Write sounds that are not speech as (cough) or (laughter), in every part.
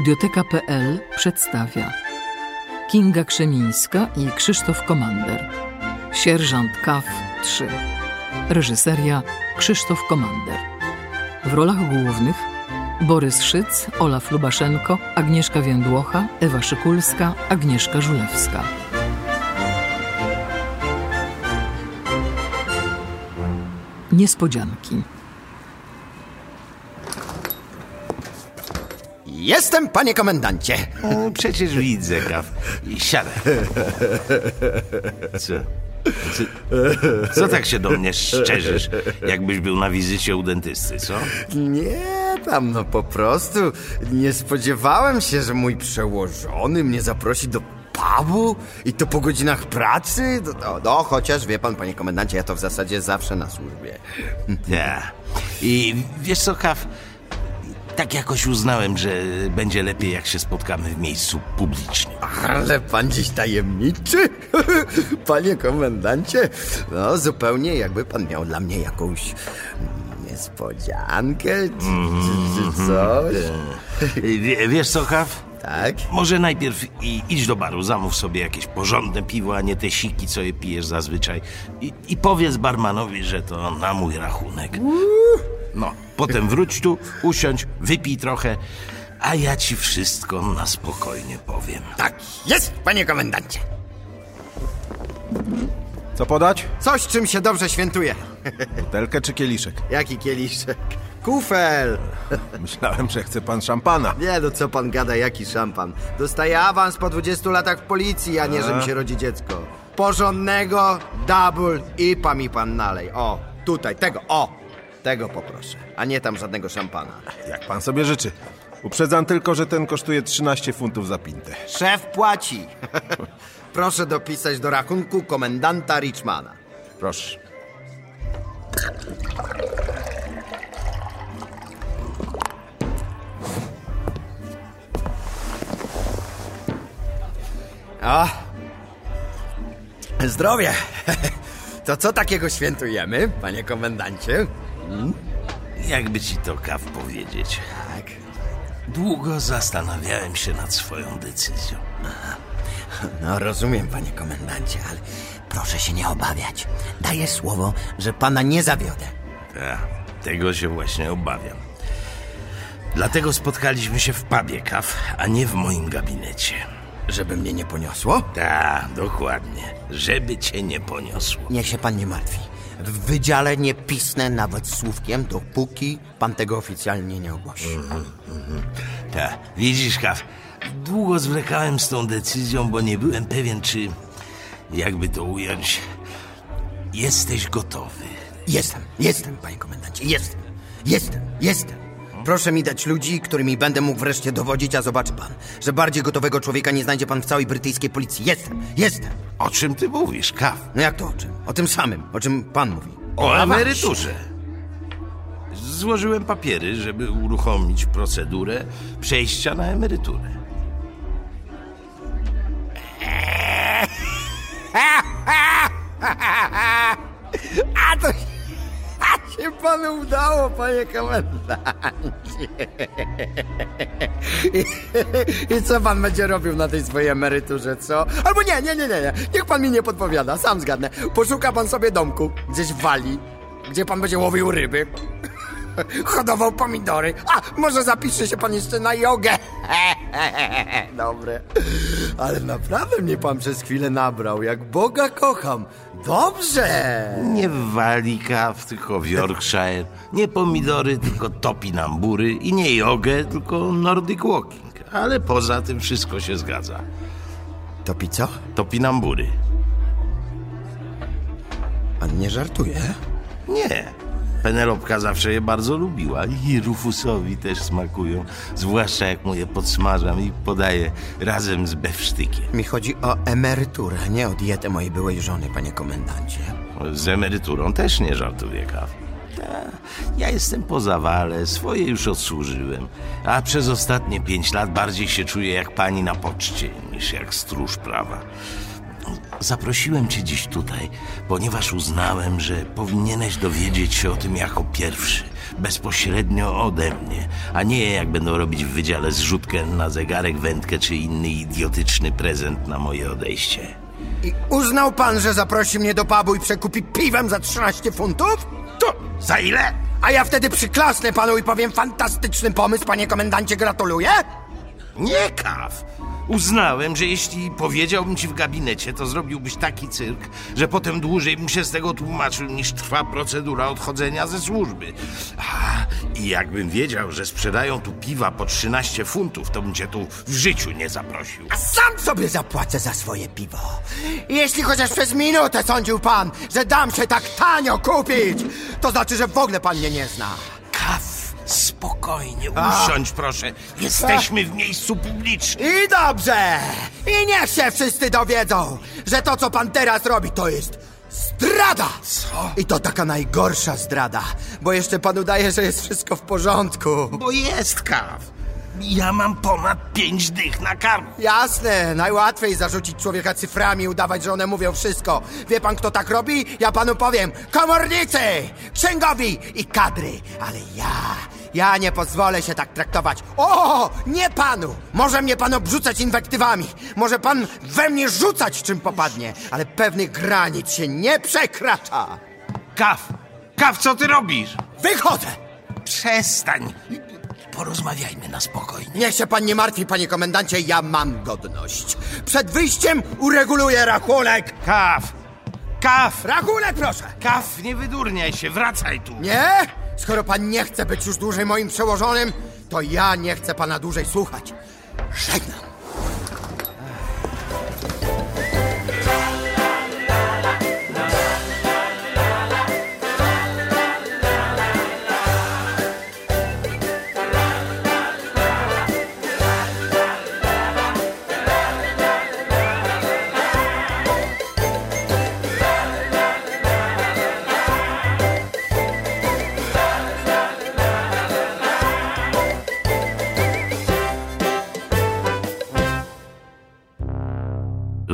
Audioteka.pl przedstawia Kinga Krzemińska i Krzysztof Komander. Sierżant Kaw 3 Reżyseria Krzysztof Komander. W rolach głównych Borys Szyc, Olaf Lubaszenko, Agnieszka Więdłocha, Ewa Szykulska, Agnieszka Żulewska. Niespodzianki Jestem, panie komendancie. Przecież widzę, Gaw. I Siadaj. Co? Co, co tak się do mnie szczerzysz, jakbyś był na wizycie u dentysty, co? Nie, tam no po prostu nie spodziewałem się, że mój przełożony mnie zaprosi do pubu i to po godzinach pracy. No, no, no chociaż wie pan, panie komendancie, ja to w zasadzie zawsze na służbie. Ja. I wiesz co, Kaw? Tak jakoś uznałem, że będzie lepiej, jak się spotkamy w miejscu publicznym. Ale pan dziś tajemniczy, (laughs) panie komendancie. No zupełnie jakby pan miał dla mnie jakąś niespodziankę czy, czy, czy coś. Wie- Wiesz co, Kaw? Tak? Może najpierw i, idź do baru, zamów sobie jakieś porządne piwo, a nie te siki, co je pijesz zazwyczaj. I, I powiedz barmanowi, że to na mój rachunek. No, potem wróć tu, usiądź, wypij trochę, a ja ci wszystko na spokojnie powiem. Tak, jest, panie komendancie. Co podać? Coś, czym się dobrze świętuje. Butelkę czy kieliszek? Jaki kieliszek? Kufel! Myślałem, że chce pan szampana. Nie, no co pan gada, jaki szampan? Dostaję awans po 20 latach w policji, a nie, że mi się rodzi dziecko. Porządnego, double i pa mi pan nalej. O, tutaj, tego, o! Tego poproszę, a nie tam żadnego szampana. Jak pan sobie życzy. Uprzedzam tylko, że ten kosztuje 13 funtów za pintę. Szef płaci. (laughs) Proszę dopisać do rachunku komendanta Richmana. Proszę. O! Zdrowie! (laughs) To co takiego świętujemy, panie komendancie? Jakby ci to kaw powiedzieć. Tak. Długo zastanawiałem się nad swoją decyzją. No rozumiem, panie komendancie, ale proszę się nie obawiać. Daję słowo, że pana nie zawiodę. Ta, tego się właśnie obawiam. Dlatego spotkaliśmy się w pubie kaw, a nie w moim gabinecie. Żeby mnie nie poniosło? Ta, dokładnie. Żeby cię nie poniosło. Niech się pan nie martwi. W wydziale nie pisnę nawet słówkiem, dopóki pan tego oficjalnie nie ogłosi. Ta, widzisz, Kaw, długo zwlekałem z tą decyzją, bo nie byłem pewien, czy, jakby to ująć, jesteś gotowy. Jestem, jestem, panie komendancie, jestem, jestem, jestem. Proszę mi dać ludzi, którymi będę mógł wreszcie dowodzić, a zobaczy pan, że bardziej gotowego człowieka nie znajdzie pan w całej brytyjskiej policji. Jestem, jestem. O czym ty mówisz, Kaw? No jak to o czym? O tym samym, o czym pan mówi. O emeryturze. Złożyłem papiery, żeby uruchomić procedurę przejścia na emeryturę. Panu udało, panie komendancie. I, I co pan będzie robił na tej swojej emeryturze, co? Albo nie, nie, nie, nie, nie. Niech pan mi nie podpowiada, sam zgadnę. Poszuka pan sobie domku gdzieś w Walii, gdzie pan będzie łowił ryby. Hodował pomidory. A, może zapisze się pan jeszcze na jogę. (laughs) Dobre. Ale naprawdę mnie pan przez chwilę nabrał, jak Boga kocham. Dobrze. Nie w Walii Kaw, tylko w Yorkshire. Nie pomidory, tylko topinambury. I nie jogę, tylko Nordic Walking. Ale poza tym wszystko się zgadza. Topi co? Topinambury. Pan nie żartuje? Nie. Penelopka zawsze je bardzo lubiła i Rufusowi też smakują. Zwłaszcza jak mu je podsmażam i podaję razem z bewsztykiem. Mi chodzi o emeryturę, nie o dietę mojej byłej żony, panie komendancie. Z emeryturą też nie żartuję, Kaw. Ja jestem po zawale, swoje już odsłużyłem. A przez ostatnie pięć lat bardziej się czuję jak pani na poczcie niż jak stróż prawa. Zaprosiłem cię dziś tutaj, ponieważ uznałem, że powinieneś dowiedzieć się o tym jako pierwszy, bezpośrednio ode mnie, a nie jak będą robić w wydziale zrzutkę na zegarek, wędkę czy inny idiotyczny prezent na moje odejście. I uznał pan, że zaprosi mnie do pubu i przekupi piwem za 13 funtów? To za ile? A ja wtedy przyklasnę panu i powiem fantastyczny pomysł, panie komendancie, gratuluję? Nie kaw. Uznałem, że jeśli powiedziałbym ci w gabinecie, to zrobiłbyś taki cyrk, że potem dłużej bym się z tego tłumaczył, niż trwa procedura odchodzenia ze służby. I jakbym wiedział, że sprzedają tu piwa po 13 funtów, to bym cię tu w życiu nie zaprosił. A sam sobie zapłacę za swoje piwo. Jeśli chociaż przez minutę sądził pan, że dam się tak tanio kupić, to znaczy, że w ogóle pan mnie nie zna. Spokojnie, usiądź proszę. Jesteśmy w miejscu publicznym. I dobrze! I niech się wszyscy dowiedzą, że to, co pan teraz robi, to jest zdrada! Co? I to taka najgorsza zdrada, bo jeszcze pan udaje, że jest wszystko w porządku. Bo jest kaw. Ja mam ponad pięć dych na karku. Jasne, najłatwiej zarzucić człowieka cyframi i udawać, że one mówią wszystko. Wie pan, kto tak robi? Ja panu powiem. Komornicy, księgowi i kadry. Ale ja, ja nie pozwolę się tak traktować. O, nie panu! Może mnie pan obrzucać inwektywami. Może pan we mnie rzucać, czym popadnie. Ale pewnych granic się nie przekracza. Kaw, kaw, co ty robisz? Wychodzę! Przestań. Porozmawiajmy na spokojnie. Niech się pan nie martwi, panie komendancie, ja mam godność. Przed wyjściem ureguluję rachunek. Kaw, kaw, Rachunek, proszę! kaw, nie wydurniaj się, wracaj tu. Nie? Skoro pan nie chce być już dłużej moim przełożonym, to ja nie chcę pana dłużej słuchać. Żegnam.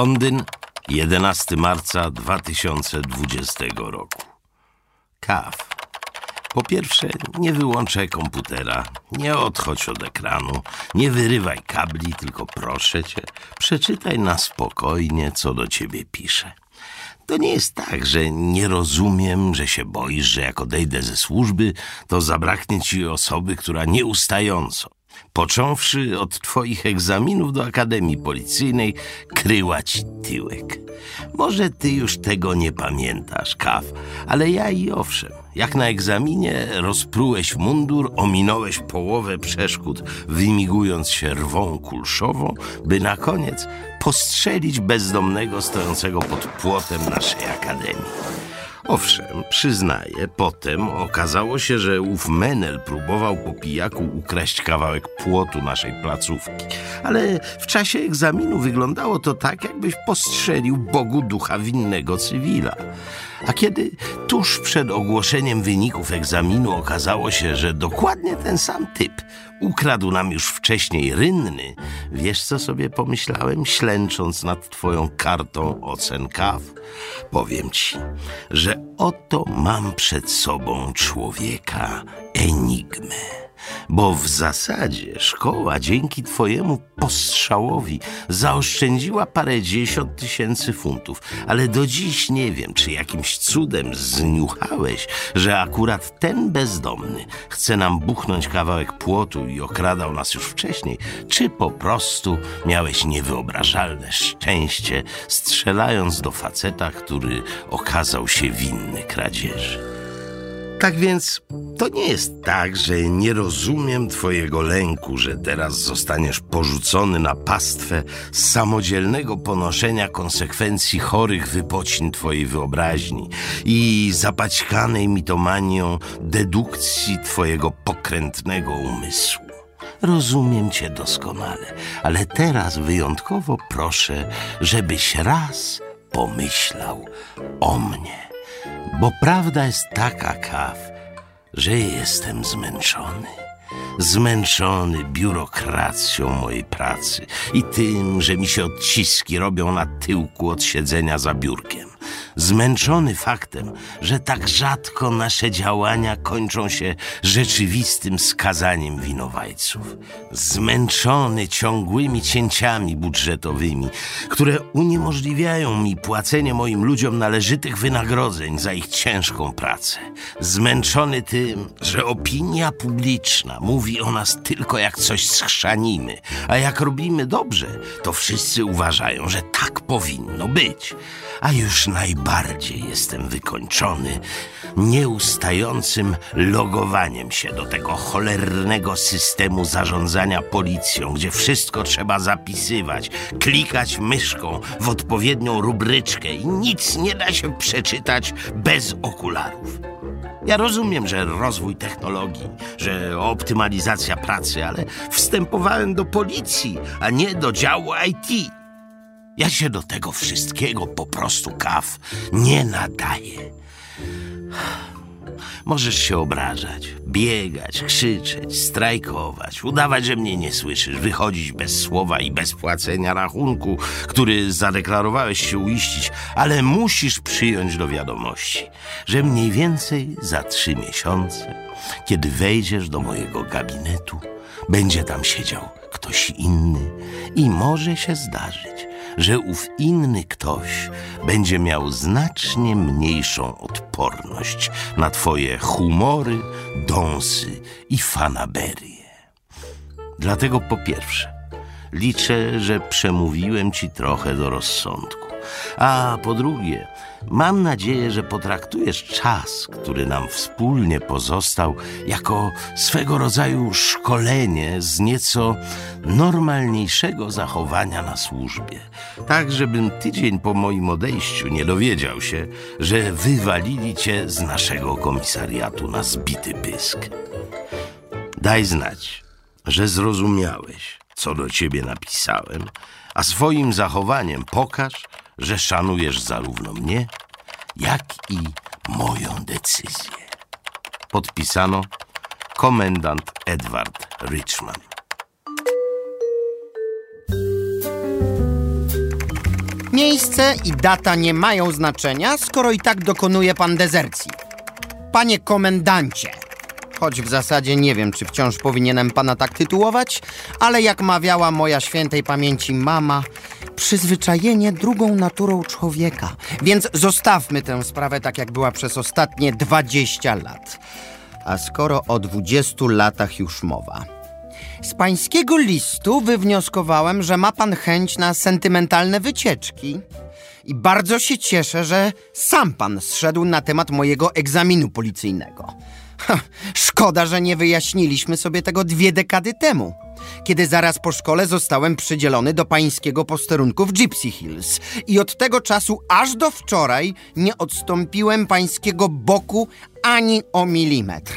Londyn, 11 marca 2020 roku. Kaw. Po pierwsze, nie wyłączaj komputera, nie odchodź od ekranu, nie wyrywaj kabli, tylko proszę cię, przeczytaj na spokojnie, co do ciebie pisze. To nie jest tak, że nie rozumiem, że się boisz, że jak odejdę ze służby, to zabraknie ci osoby, która nieustająco, począwszy od twoich egzaminów do Akademii Policyjnej, kryła ci tyłek. Może ty już tego nie pamiętasz, Kaw, ale ja i owszem. Jak na egzaminie rozprułeś mundur, ominąłeś połowę przeszkód, wymigując się rwą kulszową, by na koniec postrzelić bezdomnego stojącego pod płotem naszej akademii. Owszem, przyznaję, potem okazało się, że ów Menel próbował po pijaku ukraść kawałek płotu naszej placówki. Ale w czasie egzaminu wyglądało to tak, jakbyś postrzelił Bogu ducha winnego cywila. A kiedy tuż przed ogłoszeniem wyników egzaminu okazało się, że dokładnie ten sam typ ukradł nam już wcześniej rynny, wiesz co sobie pomyślałem, ślęcząc nad twoją kartą ocen kaw? Powiem ci, że oto mam przed sobą człowieka enigmę. Bo w zasadzie szkoła dzięki twojemu postrzałowi zaoszczędziła parę dziesiąt tysięcy funtów, ale do dziś nie wiem, czy jakimś cudem zniuchałeś, że akurat ten bezdomny chce nam buchnąć kawałek płotu i okradał nas już wcześniej, czy po prostu miałeś niewyobrażalne szczęście, strzelając do faceta, który okazał się winny kradzieży. Tak więc to nie jest tak, że nie rozumiem Twojego lęku, że teraz zostaniesz porzucony na pastwę samodzielnego ponoszenia konsekwencji chorych wypocin Twojej wyobraźni i zapaćkanej mitomanią dedukcji Twojego pokrętnego umysłu. Rozumiem Cię doskonale, ale teraz wyjątkowo proszę, żebyś raz pomyślał o mnie. Bo prawda jest taka, Kaw, że jestem zmęczony. Zmęczony biurokracją mojej pracy i tym, że mi się odciski robią na tyłku od siedzenia za biurkiem. Zmęczony faktem, że tak rzadko nasze działania kończą się rzeczywistym skazaniem winowajców. Zmęczony ciągłymi cięciami budżetowymi, które uniemożliwiają mi płacenie moim ludziom należytych wynagrodzeń za ich ciężką pracę. Zmęczony tym, że opinia publiczna mówi o nas tylko jak coś schrzanimy, a jak robimy dobrze, to wszyscy uważają, że tak powinno być. A już najbardziej jestem wykończony nieustającym logowaniem się do tego cholernego systemu zarządzania policją, gdzie wszystko trzeba zapisywać, klikać myszką w odpowiednią rubryczkę i nic nie da się przeczytać bez okularów. Ja rozumiem, że rozwój technologii, że optymalizacja pracy, ale wstępowałem do policji, a nie do działu IT. Ja się do tego wszystkiego po prostu kaw nie nadaję. Możesz się obrażać, biegać, krzyczeć, strajkować, udawać, że mnie nie słyszysz, wychodzić bez słowa i bez płacenia rachunku, który zadeklarowałeś się uiścić, ale musisz przyjąć do wiadomości, że mniej więcej za trzy miesiące, kiedy wejdziesz do mojego gabinetu, będzie tam siedział ktoś inny i może się zdarzyć, że ów inny ktoś będzie miał znacznie mniejszą odporność na twoje humory, dąsy i fanaberie. Dlatego po pierwsze, liczę, że przemówiłem ci trochę do rozsądku. A po drugie, mam nadzieję, że potraktujesz czas, który nam wspólnie pozostał, jako swego rodzaju szkolenie z nieco normalniejszego zachowania na służbie. Tak, żebym tydzień po moim odejściu nie dowiedział się, że wywalili cię z naszego komisariatu na zbity pysk. Daj znać, że zrozumiałeś, co do ciebie napisałem, a swoim zachowaniem pokaż, że szanujesz zarówno mnie, jak i moją decyzję. Podpisano komendant Edward Richman. Miejsce i data nie mają znaczenia, skoro i tak dokonuje pan dezercji. Panie komendancie, choć w zasadzie nie wiem, czy wciąż powinienem pana tak tytułować, ale jak mawiała moja świętej pamięci mama, przyzwyczajenie drugą naturą człowieka. Więc zostawmy tę sprawę tak, jak była przez ostatnie 20 lat. A skoro o 20 latach już mowa. Z pańskiego listu wywnioskowałem, że ma pan chęć na sentymentalne wycieczki. I bardzo się cieszę, że sam pan zszedł na temat mojego egzaminu policyjnego. Ha, szkoda, że nie wyjaśniliśmy sobie tego dwie dekady temu, kiedy zaraz po szkole zostałem przydzielony do pańskiego posterunku w Gypsy Hills. I od tego czasu aż do wczoraj nie odstąpiłem pańskiego boku ani o milimetr.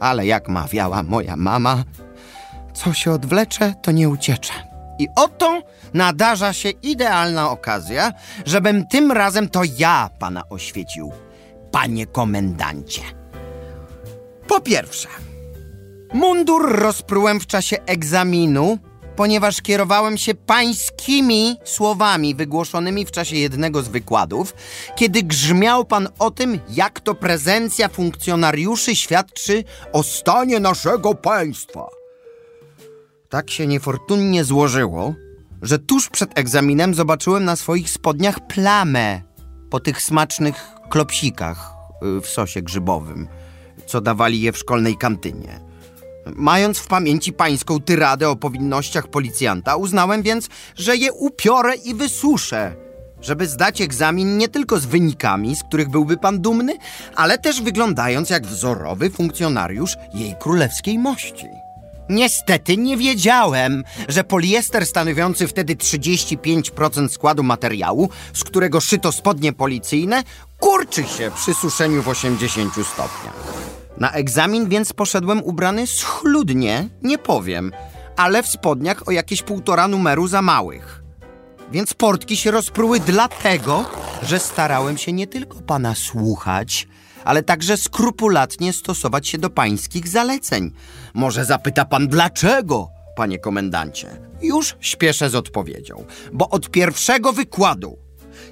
Ale jak mawiała moja mama, co się odwlecze, to nie uciecze. I oto nadarza się idealna okazja, żebym tym razem to ja pana oświecił, panie komendancie. Po pierwsze, mundur rozprułem w czasie egzaminu, ponieważ kierowałem się pańskimi słowami wygłoszonymi w czasie jednego z wykładów, kiedy grzmiał pan o tym, jak to prezencja funkcjonariuszy świadczy o stanie naszego państwa. Tak się niefortunnie złożyło, że tuż przed egzaminem zobaczyłem na swoich spodniach plamę po tych smacznych klopsikach y, w sosie grzybowym, co dawali je w szkolnej kantynie. Mając w pamięci pańską tyradę o powinnościach policjanta, uznałem więc, że je upiorę i wysuszę, żeby zdać egzamin nie tylko z wynikami, z których byłby pan dumny, ale też wyglądając jak wzorowy funkcjonariusz jej królewskiej mości. Niestety nie wiedziałem, że poliester stanowiący wtedy 35% składu materiału, z którego szyto spodnie policyjne, kurczy się przy suszeniu w 80 stopniach. Na egzamin więc poszedłem ubrany schludnie, nie powiem, ale w spodniach o jakieś półtora numeru za małych. Więc portki się rozpruły dlatego, że starałem się nie tylko pana słuchać, ale także skrupulatnie stosować się do pańskich zaleceń. Może zapyta pan dlaczego, panie komendancie? Już śpieszę z odpowiedzią, bo od pierwszego wykładu,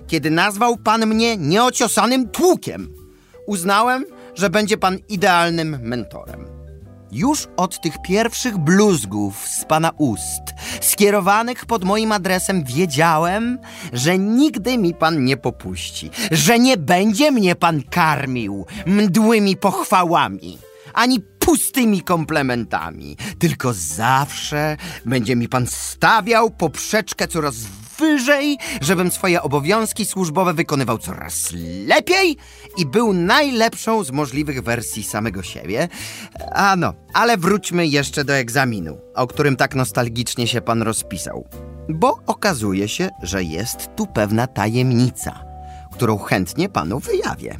kiedy nazwał pan mnie nieociosanym tłukiem, uznałem, że będzie pan idealnym mentorem. Już od tych pierwszych bluzgów z pana ust, skierowanych pod moim adresem, wiedziałem, że nigdy mi pan nie popuści, że nie będzie mnie pan karmił mdłymi pochwałami, ani pustymi komplementami, tylko zawsze będzie mi pan stawiał poprzeczkę coraz wyżej, żebym swoje obowiązki służbowe wykonywał coraz lepiej i był najlepszą z możliwych wersji samego siebie. A no, ale wróćmy jeszcze do egzaminu, o którym tak nostalgicznie się pan rozpisał. Bo okazuje się, że jest tu pewna tajemnica, którą chętnie panu wyjawię.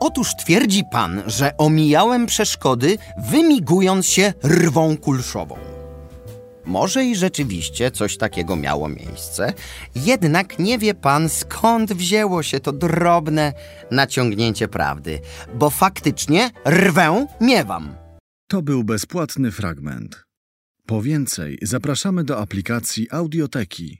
Otóż twierdzi pan, że omijałem przeszkody, wymigując się rwą kulszową. Może i rzeczywiście coś takiego miało miejsce, jednak nie wie pan skąd wzięło się to drobne naciągnięcie prawdy, bo faktycznie rwę miewam. To był bezpłatny fragment. Po więcej zapraszamy do aplikacji Audioteki